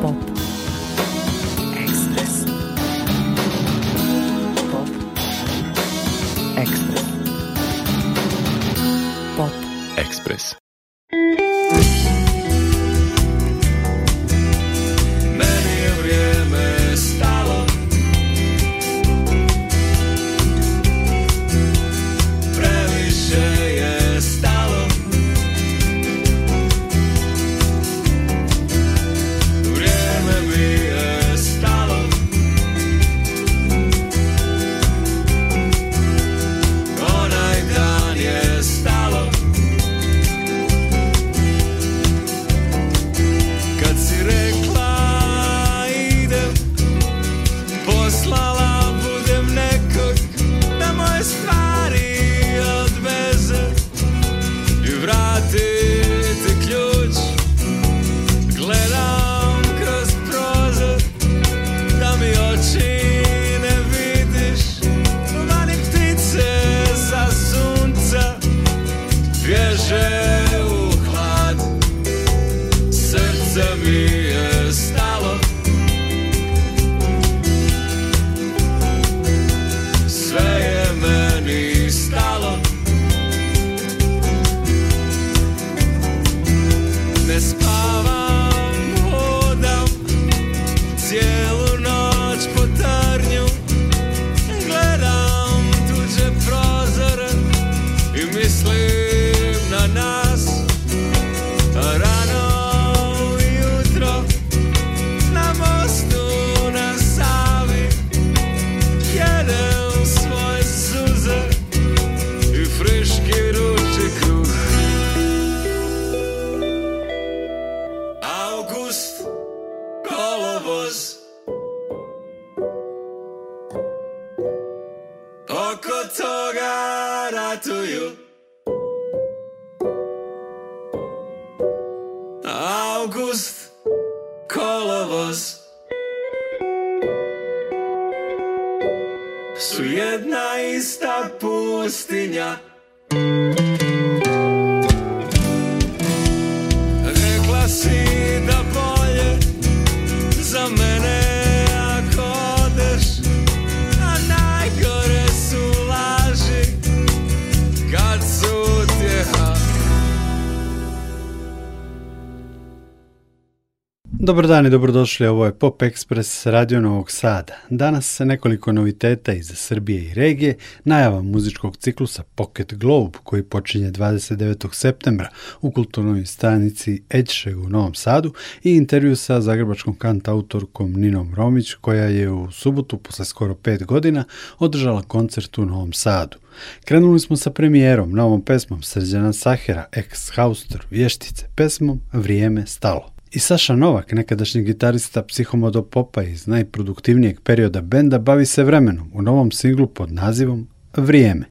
pop. Dobar dan i dobrodošli, ovo je Pop Express Radio Novog Sada. Danas se nekoliko noviteta iz Srbije i regije, najava muzičkog ciklusa Pocket Globe koji počinje 29. septembra u kulturnoj stanici Edšeg u Novom Sadu i intervju sa zagrebačkom kantautorkom Ninom Romić koja je u subotu posle skoro pet godina održala koncert u Novom Sadu. Krenuli smo sa premijerom, novom pesmom Srđana Sahera, ex hauster vještice, pesmom Vrijeme stalo. I Saša Novak, nekadašnji gitarista psihomodo popa iz najproduktivnijeg perioda benda, bavi se vremenom u novom singlu pod nazivom Vrijeme.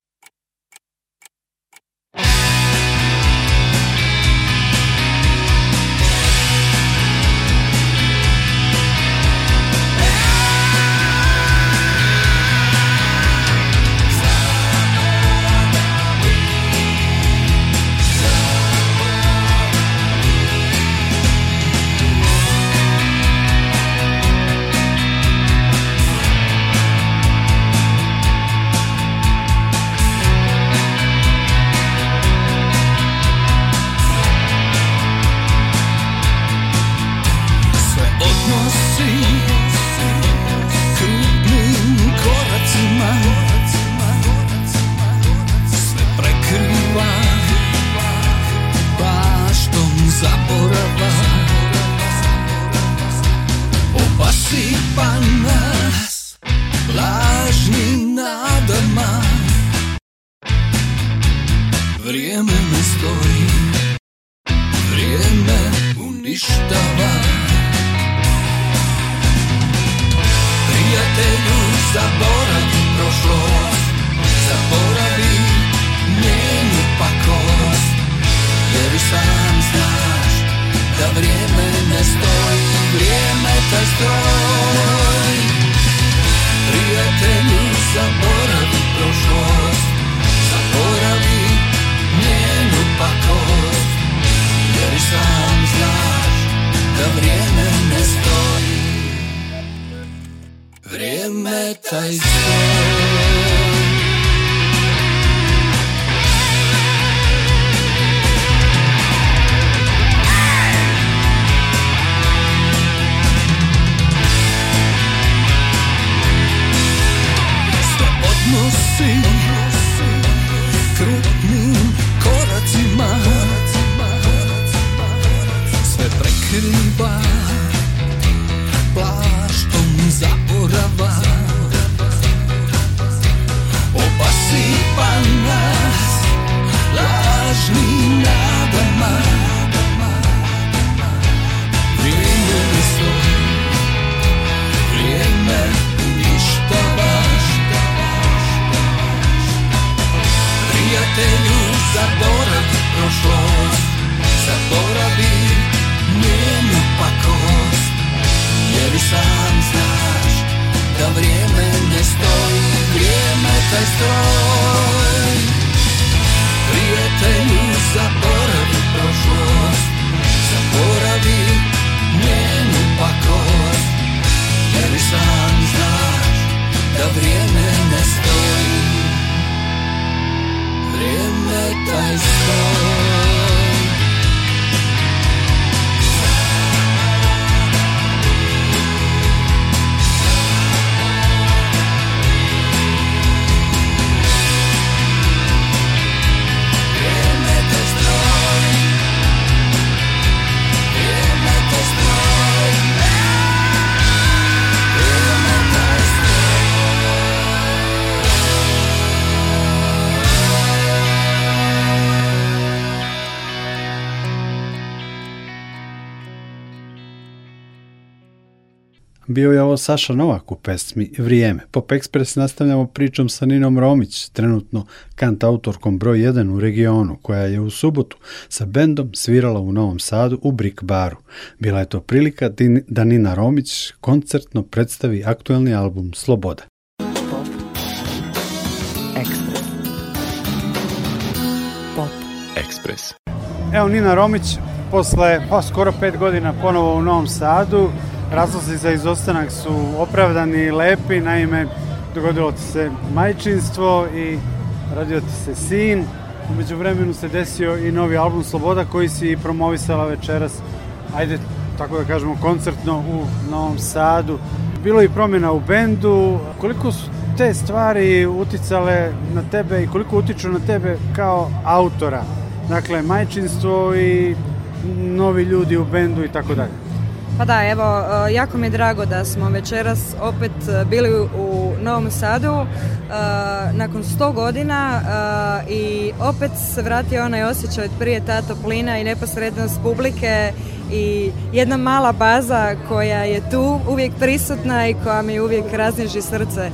bio je ovo Saša Novak u pesmi Vrijeme. Pop Express nastavljamo pričom sa Ninom Romić, trenutno kant-autorkom broj 1 u regionu, koja je u subotu sa bendom svirala u Novom Sadu u Brick Baru. Bila je to prilika da Nina Romić koncertno predstavi aktuelni album Sloboda. Pop Evo Nina Romić posle pa, skoro pet godina ponovo u Novom Sadu Razlozi za izostanak su opravdani i lepi, naime dogodilo ti se majčinstvo i radio ti se sin. Umeđu vremenu se desio i novi album Sloboda koji si promovisala večeras, ajde tako da kažemo koncertno u Novom Sadu. Bilo je i promjena u bendu. Koliko su te stvari uticale na tebe i koliko utiču na tebe kao autora? Dakle, majčinstvo i novi ljudi u bendu i tako dalje. Pa da, evo, e, jako mi je drago da smo večeras opet e, bili u Novom Sadu e, nakon 100 godina i opet se vratio onaj osjećaj od prije ta toplina i neposrednost publike i jedna mala baza koja je tu uvijek prisutna i koja mi uvijek razniži srce.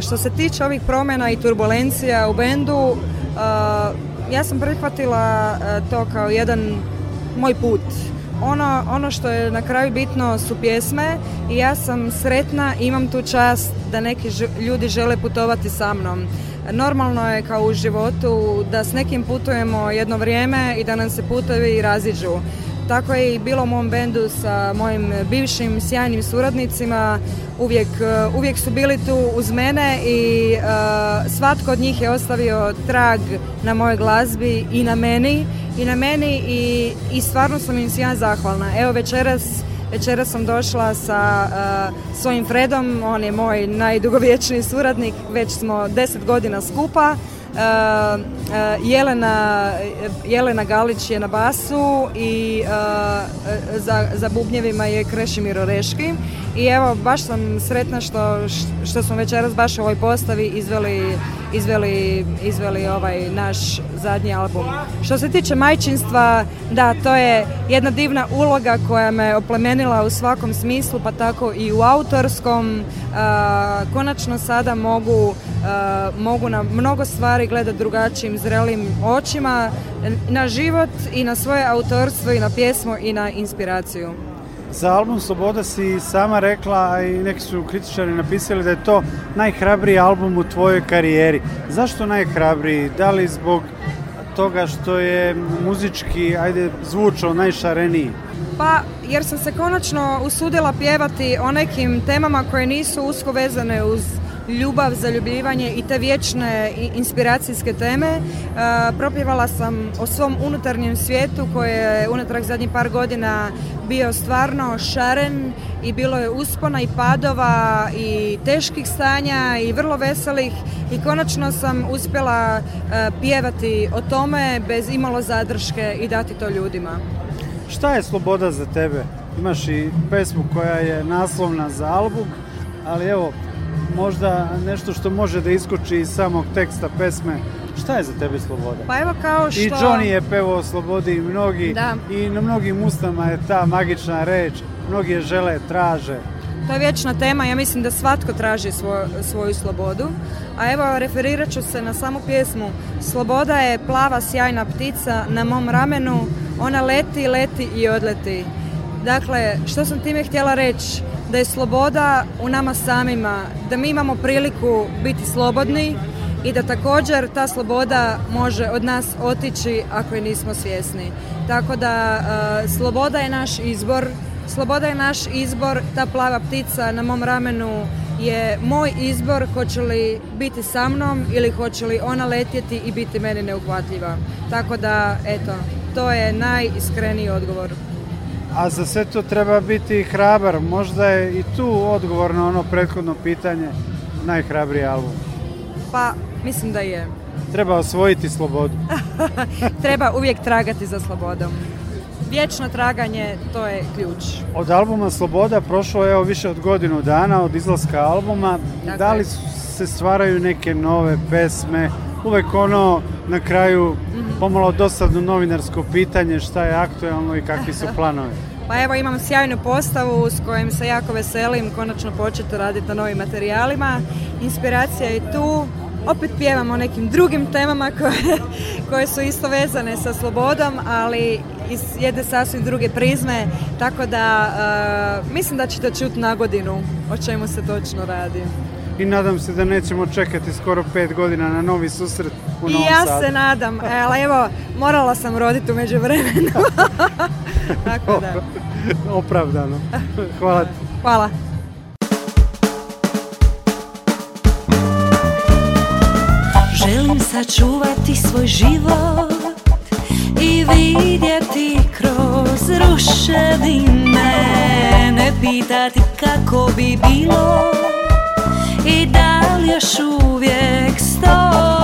što se tiče ovih promjena i turbulencija u bendu, ja sam prihvatila to kao jedan moj put ono, ono što je na kraju bitno su pjesme i ja sam sretna, imam tu čast da neki ljudi žele putovati sa mnom. Normalno je kao u životu da s nekim putujemo jedno vrijeme i da nam se putevi raziđu tako je i bilo u mom bendu sa mojim bivšim sjajnim suradnicima. Uvijek, e, uvijek su bili tu uz mene i e, svatko od njih je ostavio trag na mojoj glazbi i na meni i na meni i, i stvarno sam im sjajan zahvalna. Evo večeras večeras sam došla sa e, svojim Fredom, on je moj najdugovječniji suradnik, već smo deset godina skupa. Eh, eh, Jelena, Jelena Galić je na basu i eh, za, za bubnjevima je Krešimir Oreški i evo, baš sam sretna što, smo večeras baš u ovoj postavi izveli, izveli, ovaj naš zadnji album. Što se tiče majčinstva, da, to je jedna divna uloga koja me oplemenila u svakom smislu, pa tako i u autorskom. Konačno sada mogu, mogu na mnogo stvari gledati drugačijim, zrelim očima, na život i na svoje autorstvo i na pjesmu i na inspiraciju. Za album Sloboda si sama rekla, i neki su kritičari napisali da je to najhrabriji album u tvojoj karijeri. Zašto najhrabriji? Da li zbog toga što je muzički, ajde, zvučao najšareniji? Pa, jer sam se konačno usudila pjevati o nekim temama koje nisu usko vezane uz ljubav, zaljubljivanje i te vječne inspiracijske teme. E, propjevala sam o svom unutarnjem svijetu koje je unatrag zadnjih par godina bio stvarno šaren i bilo je uspona i padova i teških stanja i vrlo veselih i konačno sam uspjela e, pjevati o tome bez imalo zadrške i dati to ljudima. Šta je sloboda za tebe? Imaš i pesmu koja je naslovna za album, ali evo, možda nešto što može da iskoči iz samog teksta pesme Šta je za tebe sloboda? Pa evo kao što... I Johnny je pevo o slobodi i mnogi, da. i na mnogim ustama je ta magična reč, mnogi je žele, traže. To je vječna tema, ja mislim da svatko traži svoju, svoju slobodu. A evo, referirat ću se na samu pjesmu. Sloboda je plava sjajna ptica na mom ramenu, ona leti, leti i odleti. Dakle, što sam time htjela reći? Da je sloboda u nama samima, da mi imamo priliku biti slobodni, i da također ta sloboda može od nas otići ako je nismo svjesni. Tako da e, sloboda je naš izbor, sloboda je naš izbor, ta plava ptica na mom ramenu je moj izbor hoće li biti sa mnom ili hoće li ona letjeti i biti meni neuhvatljiva. Tako da, eto, to je najiskreniji odgovor. A za sve to treba biti hrabar. Možda je i tu odgovor na ono prethodno pitanje najhrabriji album. Pa Mislim da je. Treba osvojiti slobodu. Treba uvijek tragati za slobodom. Vječno traganje, to je ključ. Od albuma Sloboda prošlo je više od godinu dana od izlaska albuma. Dakle. Da li se stvaraju neke nove pesme? Uvijek ono na kraju mhm. pomalo dosadno novinarsko pitanje šta je aktualno i kakvi su planovi. Pa evo imam sjajnu postavu s kojom se jako veselim konačno početi raditi na novim materijalima. Inspiracija je tu, opet pjevamo o nekim drugim temama koje, su isto vezane sa slobodom, ali iz jedne sasvim druge prizme, tako da eh, mislim da ćete čuti na godinu o čemu se točno radi. I nadam se da nećemo čekati skoro pet godina na novi susret u I ja se nadam, e, ali evo, morala sam roditi u međuvremenu. tako da. Opravdano. Hvala ti. Hvala. sačuvati svoj život i vidjeti kroz ruševine Ne pitati kako bi bilo i da li još uvijek stoji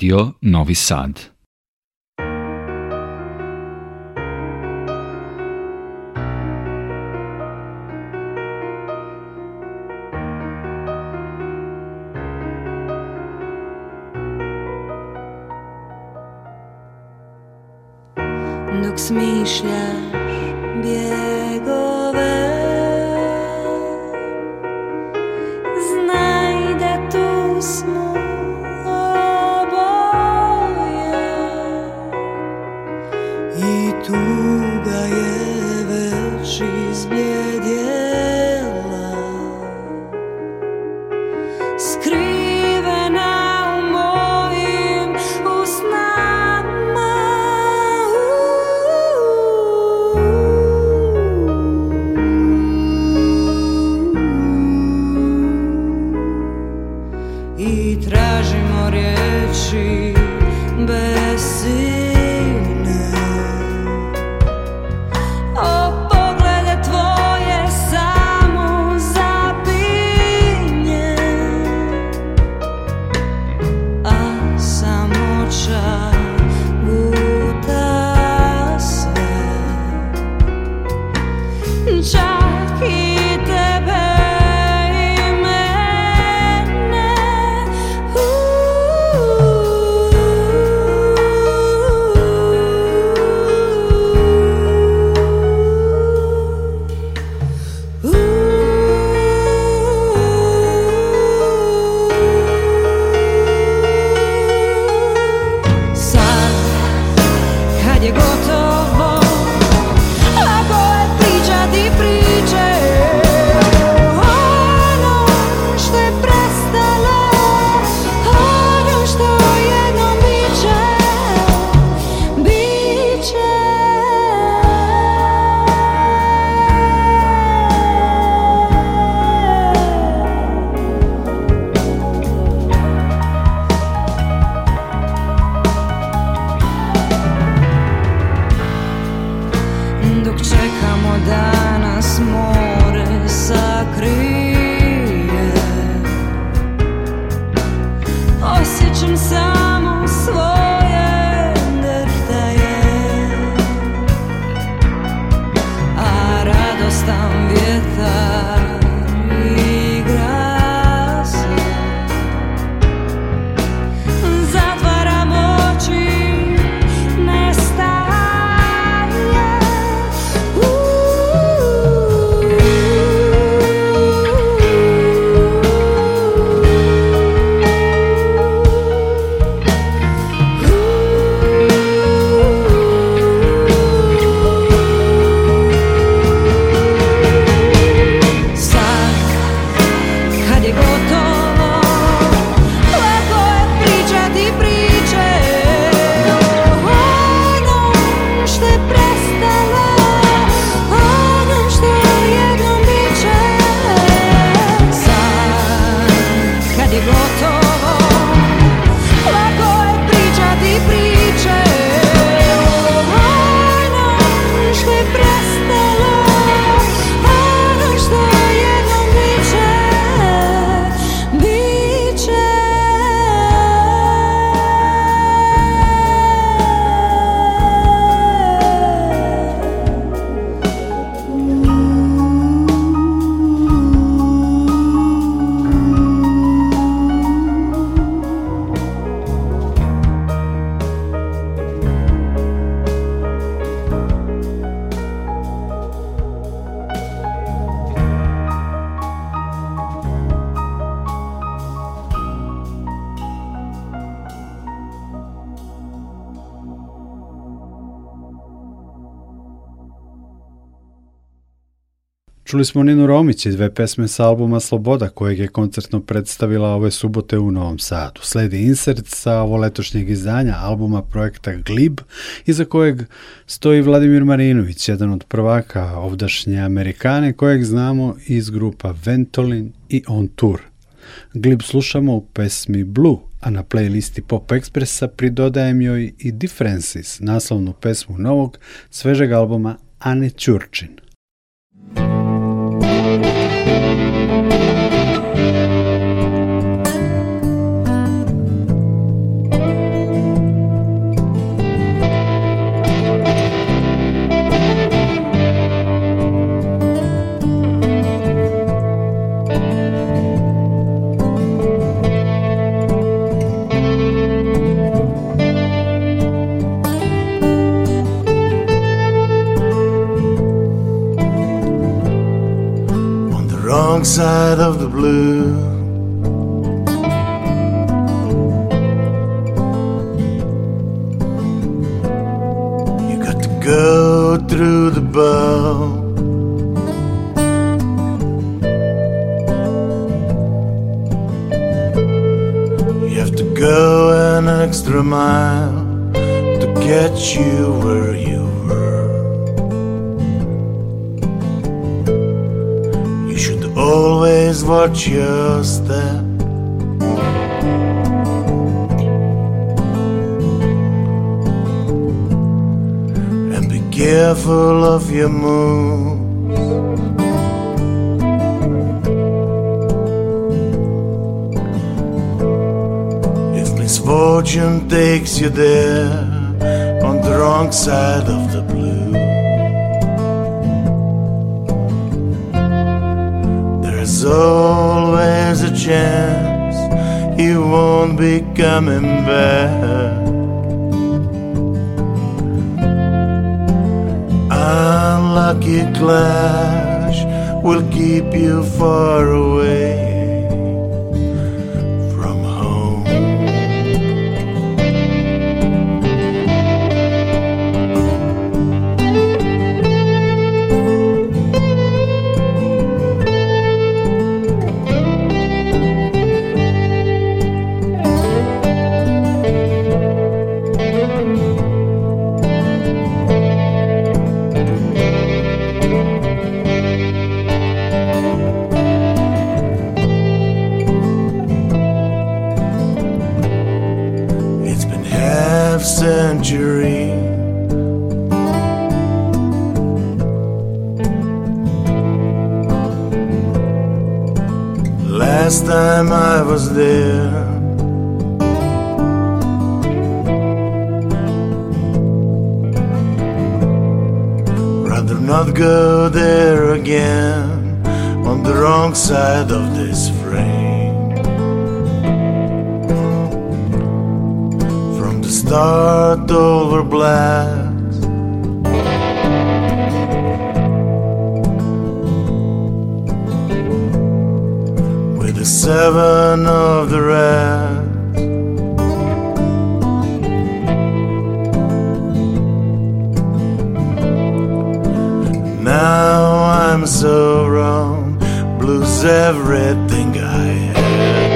Radio Novi Sad. Nuk smišlja Čuli smo Ninu Romić i dve pesme sa albuma Sloboda kojeg je koncertno predstavila ove subote u Novom Sadu. Sledi insert sa ovo letošnjeg izdanja albuma projekta Glib iza kojeg stoji Vladimir Marinović, jedan od prvaka ovdašnje Amerikane kojeg znamo iz grupa Ventolin i On Tour. Glib slušamo u pesmi Blue, a na playlisti Pop Expressa pridodajem joj i Differences, naslovnu pesmu novog, svežeg albuma Ane Ćurčin. side of the blue. You got to go through the bow. You have to go an extra mile to get you where always watch your step. And be careful of your moves. If misfortune takes you there on the wrong side of the blue. There's always a chance you won't be coming back. Unlucky clash will keep you far away. time I was there. Rather not go there again on the wrong side of this frame. From the start, over black seven of the rats. Now I'm so wrong, blues everything I have.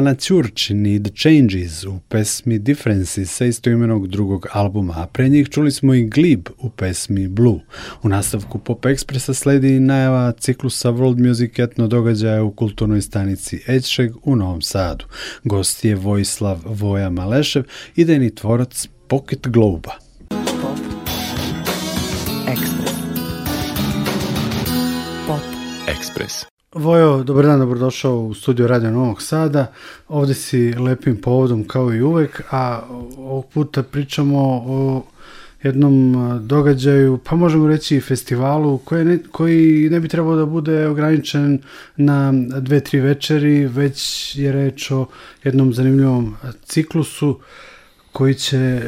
na Ćurć, Need Changes u pesmi Differences sa istoimenog drugog albuma, a pre njih čuli smo i Glib u pesmi Blue. U nastavku Pop Expressa sledi najava ciklusa World Music etno događaja u kulturnoj stanici Edšeg u Novom Sadu. Gost je Vojislav Voja Malešev, idejni tvorac Pocket Globa. Pop Pop Vojo, dobar dan, dobrodošao u studio Radio Novog Sada. Ovdje si lepim povodom kao i uvek, a ovog puta pričamo o jednom događaju, pa možemo reći i festivalu, koji ne, koji ne bi trebao da bude ograničen na dve, tri večeri, već je reč o jednom zanimljivom ciklusu koji će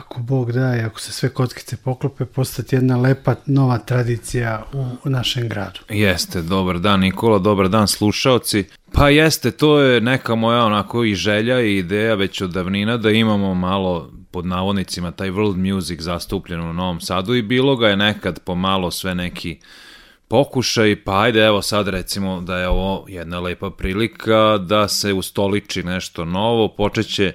ako Bog da i ako se sve kockice poklope, postati jedna lepa nova tradicija u našem gradu. Jeste, dobar dan Nikola, dobar dan slušaoci. Pa jeste, to je neka moja onako i želja i ideja već od davnina da imamo malo pod navodnicima taj world music zastupljen u Novom Sadu i bilo ga je nekad pomalo sve neki pokušaj, pa ajde evo sad recimo da je ovo jedna lepa prilika da se ustoliči nešto novo, počeće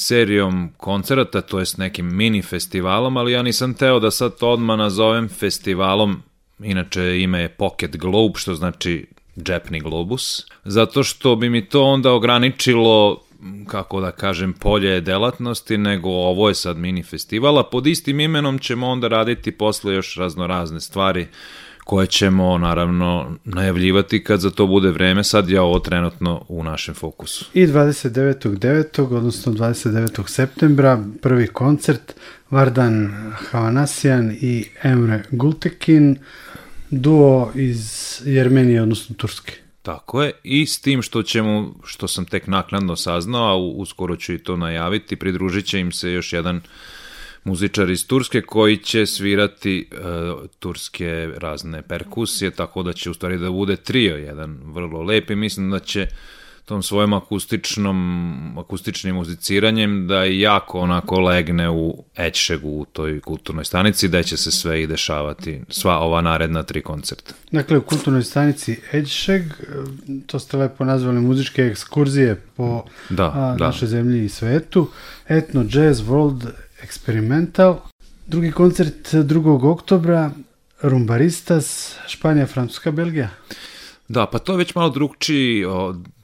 serijom koncerata, to jest nekim mini festivalom, ali ja nisam teo da sad to odmah nazovem festivalom, inače ime je Pocket Globe, što znači džepni globus, zato što bi mi to onda ograničilo kako da kažem, polje delatnosti, nego ovo je sad mini festival, a Pod istim imenom ćemo onda raditi posle još razno razne stvari koje ćemo naravno najavljivati kad za to bude vreme, sad je ovo trenutno u našem fokusu. I 29.9. odnosno 29. septembra prvi koncert Vardan Havanasijan i Emre Gultekin, duo iz Jermenije, odnosno Turske. Tako je, i s tim što ćemo, što sam tek naknadno saznao, a uskoro ću i to najaviti, pridružit će im se još jedan muzičar iz Turske koji će svirati e, turske razne perkusije, tako da će u stvari da bude trio jedan vrlo lep i mislim da će tom svojom akustičnom, akustičnim muziciranjem da jako onako legne u Ečšegu u toj kulturnoj stanici da će se sve i dešavati, sva ova naredna tri koncerta. Dakle, u kulturnoj stanici Etšeg, e, to ste lepo nazvali muzičke ekskurzije po da, a, našoj zemlji i svetu, etno, jazz, world Experimental. Drugi koncert 2. oktobra, Rumbaristas, Španija, Francuska, Belgija. Da, pa to je već malo drugčiji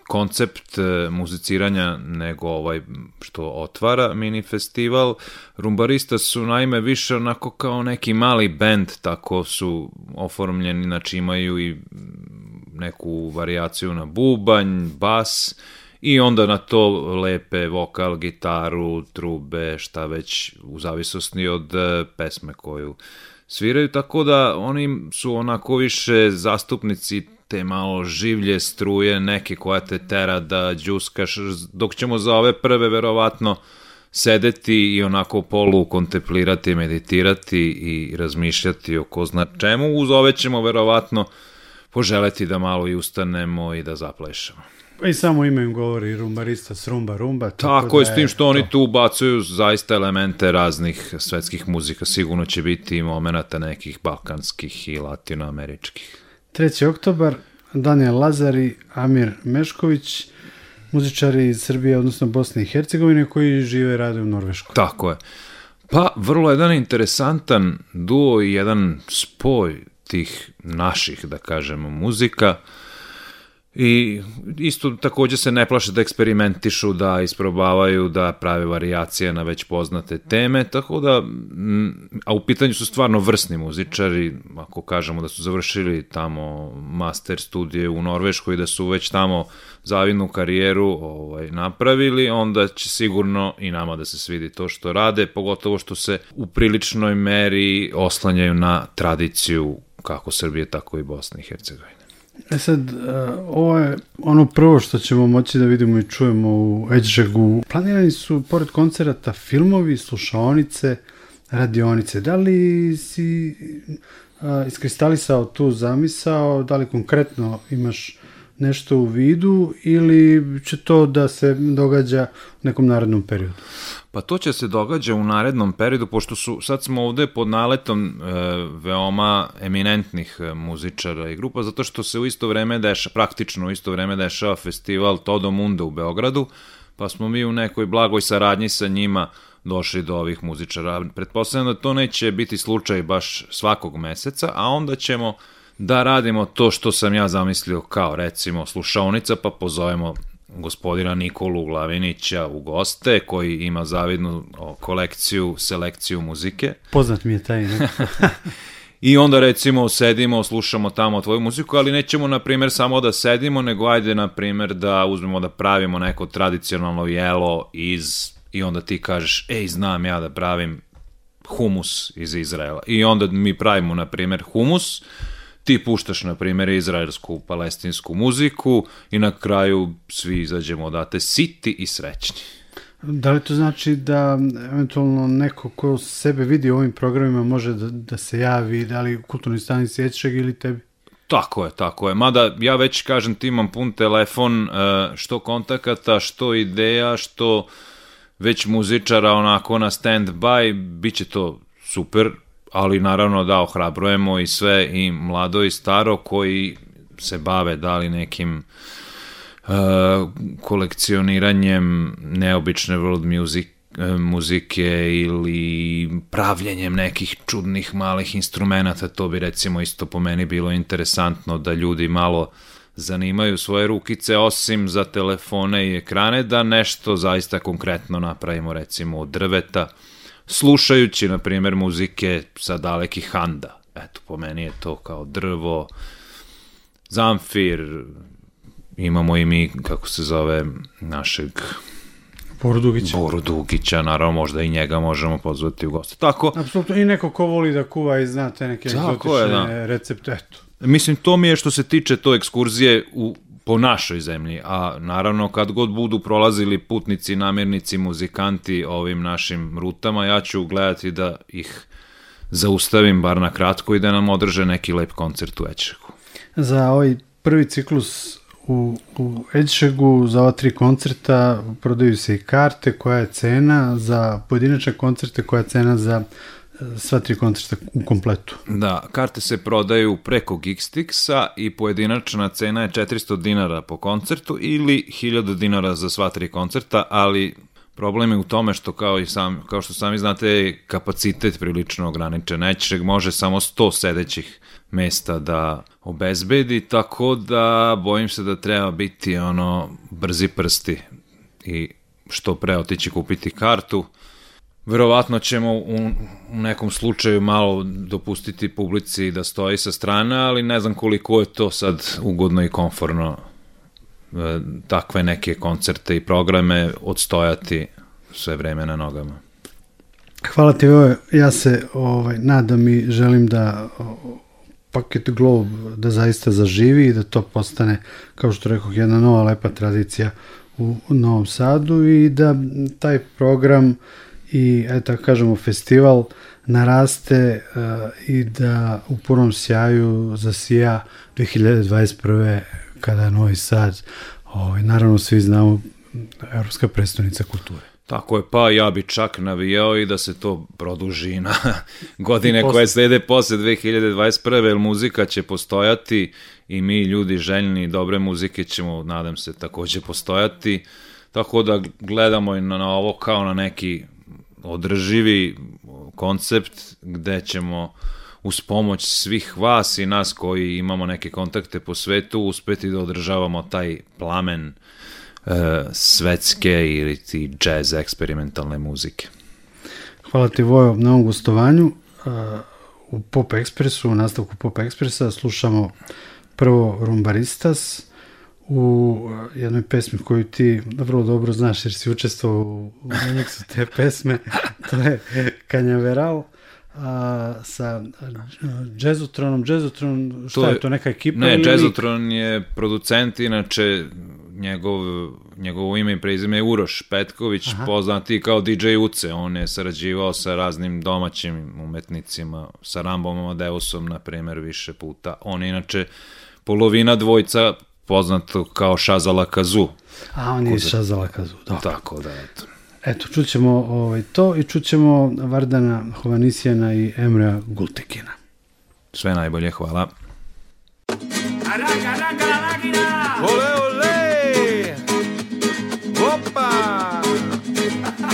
koncept e, muziciranja nego ovaj što otvara mini festival. Rumbarista su naime više onako kao neki mali band, tako su oformljeni, znači imaju i neku variaciju na bubanj, bas, i onda na to lepe vokal, gitaru, trube, šta već, u zavisnosti od e, pesme koju sviraju, tako da oni su onako više zastupnici te malo življe struje, neke koja te tera da džuskaš, dok ćemo za ove prve verovatno sedeti i onako polu kontemplirati, meditirati i razmišljati o ko zna čemu, uz ove ćemo verovatno poželeti da malo i ustanemo i da zaplešemo. Pa I samo ime im govori rumbarista s rumba rumba. Tako, je, s tim što oni tu ubacuju zaista elemente raznih svetskih muzika. Sigurno će biti i momenata nekih balkanskih i latinoameričkih. 3. oktobar, Daniel Lazari, Amir Mešković, muzičari iz Srbije, odnosno Bosne i Hercegovine, koji žive i rade u Norveškoj. Tako je. Pa, vrlo jedan interesantan duo i jedan spoj tih naših, da kažemo, muzika. I isto također se ne plaše da eksperimentišu, da isprobavaju, da prave variacije na već poznate teme, tako da, a u pitanju su stvarno vrsni muzičari, ako kažemo da su završili tamo master studije u Norveškoj, da su već tamo zavidnu karijeru ovaj, napravili, onda će sigurno i nama da se svidi to što rade, pogotovo što se u priličnoj meri oslanjaju na tradiciju kako Srbije, tako i Bosne i Hercegovine. E sad, e, ovo je ono prvo što ćemo moći da vidimo i čujemo u Edžegu. Planirani su, pored koncerata, filmovi, slušaonice, radionice. Da li si e, iskristalisao tu zamisao, da li konkretno imaš nešto u vidu ili će to da se događa u nekom narednom periodu? Pa to će se događa u narednom periodu, pošto su, sad smo ovdje pod naletom e, veoma eminentnih e, muzičara i grupa, zato što se u isto vreme deša, praktično u isto vreme dešava festival Todo Mundo u Beogradu, pa smo mi u nekoj blagoj saradnji sa njima došli do ovih muzičara. Pretpostavljam da to neće biti slučaj baš svakog meseca, a onda ćemo da radimo to što sam ja zamislio kao recimo slušaonica pa pozovemo gospodina Nikolu Glavinića u goste, koji ima zavidnu kolekciju, selekciju muzike. Poznat mi je taj. I onda recimo sedimo, slušamo tamo tvoju muziku, ali nećemo na primjer samo da sedimo, nego ajde na primjer da uzmemo da pravimo neko tradicionalno jelo iz i onda ti kažeš, ej, znam ja da pravim humus iz Izraela. I onda mi pravimo, na primjer, humus, ti puštaš, na primjer, izraelsku, palestinsku muziku i na kraju svi izađemo odate siti i srećni. Da li to znači da eventualno neko ko sebe vidi u ovim programima može da, se javi, da li kulturni stani sjećeg ili tebi? Tako je, tako je. Mada ja već kažem ti imam pun telefon, e, što kontakata, što ideja, što već muzičara onako na stand by, bit će to super, ali naravno da ohrabrujemo i sve i mlado i staro koji se bave da li nekim uh, kolekcioniranjem neobične world music e, muzike ili pravljenjem nekih čudnih malih instrumenta, to bi recimo isto po meni bilo interesantno da ljudi malo zanimaju svoje rukice osim za telefone i ekrane da nešto zaista konkretno napravimo recimo od drveta slušajući, na primjer, muzike sa dalekih handa. Eto, po meni je to kao drvo, zamfir, imamo i mi, kako se zove, našeg... Boru Dugića. naravno, možda i njega možemo pozvati u goste. Tako... Apsolutno, i neko ko voli da kuva i zna te neke egzotične recepte, eto. Mislim, to mi je što se tiče to ekskurzije u po našoj zemlji, a naravno kad god budu prolazili putnici, namirnici, muzikanti ovim našim rutama, ja ću gledati da ih zaustavim bar na kratko i da nam održe neki lep koncert u Ečegu. Za ovaj prvi ciklus u, u Edšegu za ova tri koncerta prodaju se i karte, koja je cena za pojedinačne koncerte, koja je cena za sva tri koncerta u kompletu. Da, karte se prodaju preko Geekstixa i pojedinačna cena je 400 dinara po koncertu ili 1000 dinara za sva tri koncerta, ali problem je u tome što kao, i sam, kao što sami znate kapacitet prilično ograničen. Nečeg može samo 100 sedećih mesta da obezbedi, tako da bojim se da treba biti ono brzi prsti i što pre otići kupiti kartu Verovatno ćemo u, nekom slučaju malo dopustiti publici da stoji sa strane, ali ne znam koliko je to sad ugodno i konforno e, takve neke koncerte i programe odstojati sve vreme na nogama. Hvala ti, ja se ovaj, nadam i želim da Paket Globe da zaista zaživi i da to postane, kao što rekao, jedna nova lepa tradicija u Novom Sadu i da taj program i eto kažemo festival naraste e, i da u punom sjaju zasija 2021. kada je Novi Sad, ovaj, naravno svi znamo, Europska predstavnica kulture. Tako je, pa ja bi čak navijao i da se to produži na godine koje slede posle 2021. jer muzika će postojati i mi ljudi željni dobre muzike ćemo, nadam se, takođe postojati. Tako da gledamo i na ovo kao na neki održivi koncept gde ćemo uz pomoć svih vas i nas koji imamo neke kontakte po svetu uspeti da održavamo taj plamen e, svetske ili ti jazz eksperimentalne muzike. Hvala ti Vojo na ovom e, u Pop Ekspresu, u nastavku Pop Ekspresa slušamo prvo Rumbaristas, u eh, jednoj pesmi koju ti vrlo dobro znaš jer si učestvao u, te pesme, to je Kanjaveral a, sa eh, Jazzotronom. Jazzotron, šta je, to, neka ekipa? Ne, je producent, inače njegov, njegovo ime i prezime je Uroš Petković, Aha. poznati kao DJ Uce. On je sarađivao sa raznim domaćim umetnicima, sa Rambom Amadeusom na primer, više puta. On je inače polovina dvojca poznato kao šazala Kazu. A, on je šazala Kazu, da. Tako da, eto. Eto, čućemo ovaj, to i čućemo Vardana Hovanisijana i Emra Gultekina. Sve najbolje, hvala. Araka, araka, arakina! Ole, ole! Opa!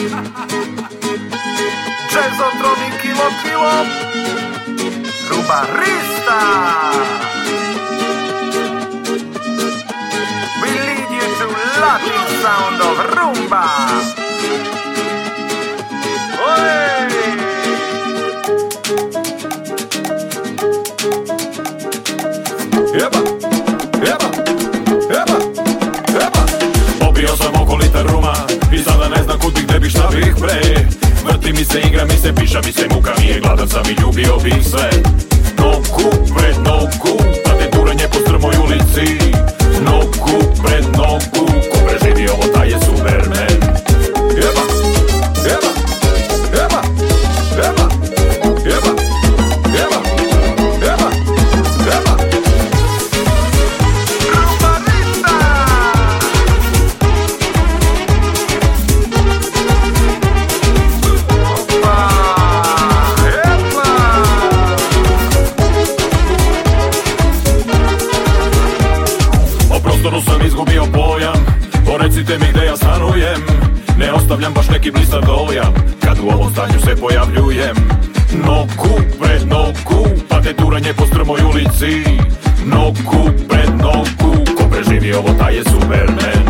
Rubarista! Rubarista! arriba. ¡Oye! Epa, epa, epa, epa. Popio sam oko litar ruma i sada ne znam kud bih, gde bih, šta bih, bre. Vrti mi se, igra mi se, piša mi se, muka mi je, gladan sam i ljubio bih sve. Noku, bre, noku, Tate turanje po strmoj ulici. Noku, bre, noku. ostavljam baš neki blistav dojam Kad u ovom stanju se pojavljujem Noku pred noku, te turanje po strmoj ulici Noku pred noku, ko preživi ovo taj je supermen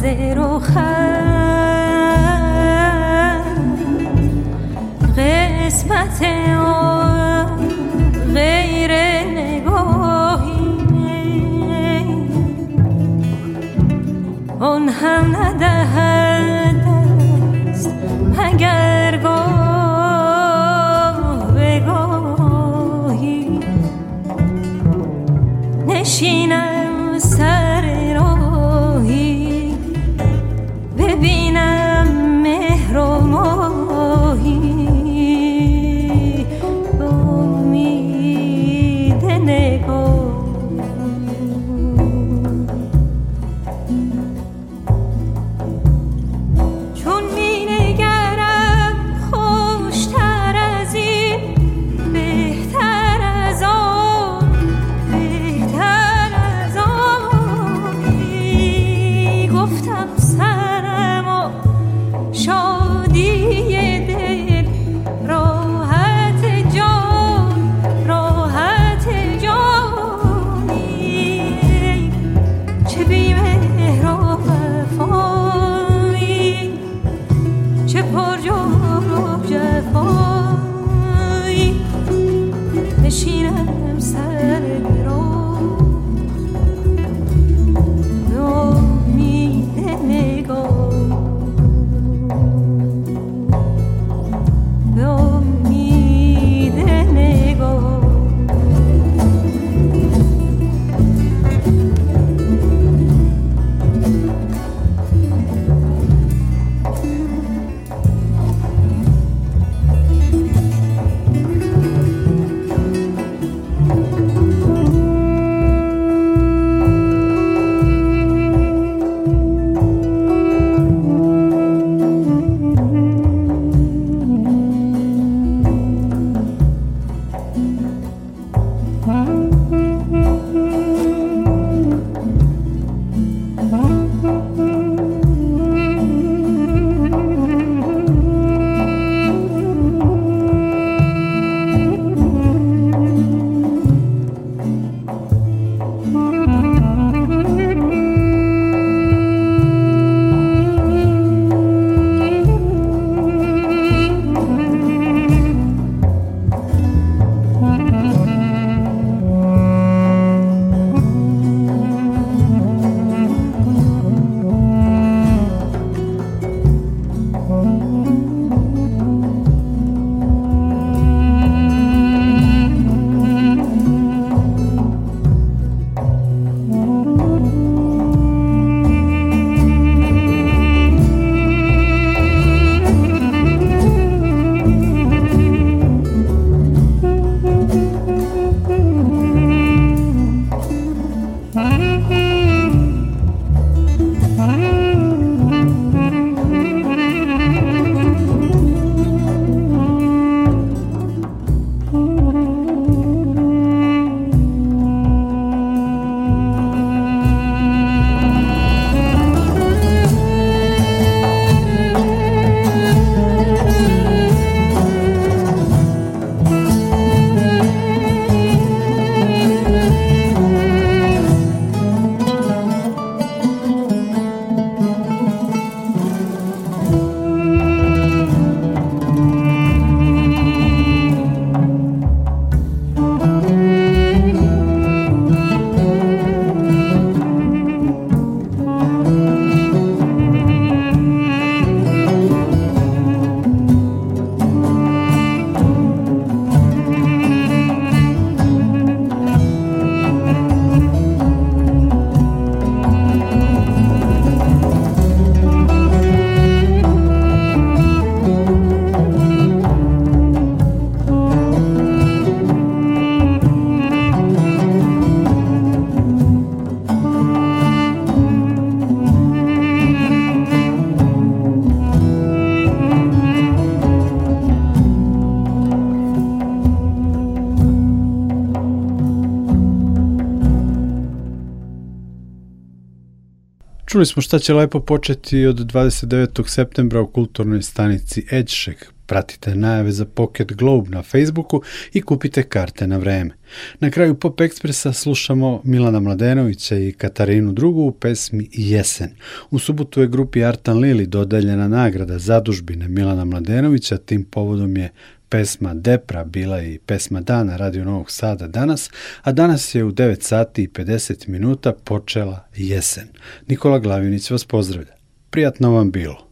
zero high. Čuli smo šta će lepo početi od 29. septembra u kulturnoj stanici Edšek. Pratite najave za Pocket Globe na Facebooku i kupite karte na vreme. Na kraju Pop Expressa slušamo Milana Mladenovića i Katarinu Drugu u pesmi Jesen. U subotu je grupi Artan Lili dodeljena nagrada zadužbine Milana Mladenovića, tim povodom je pesma Depra bila i pesma Dana Radio Novog Sada danas, a danas je u 9 sati i 50 minuta počela jesen. Nikola Glavinić vas pozdravlja. Prijatno vam bilo.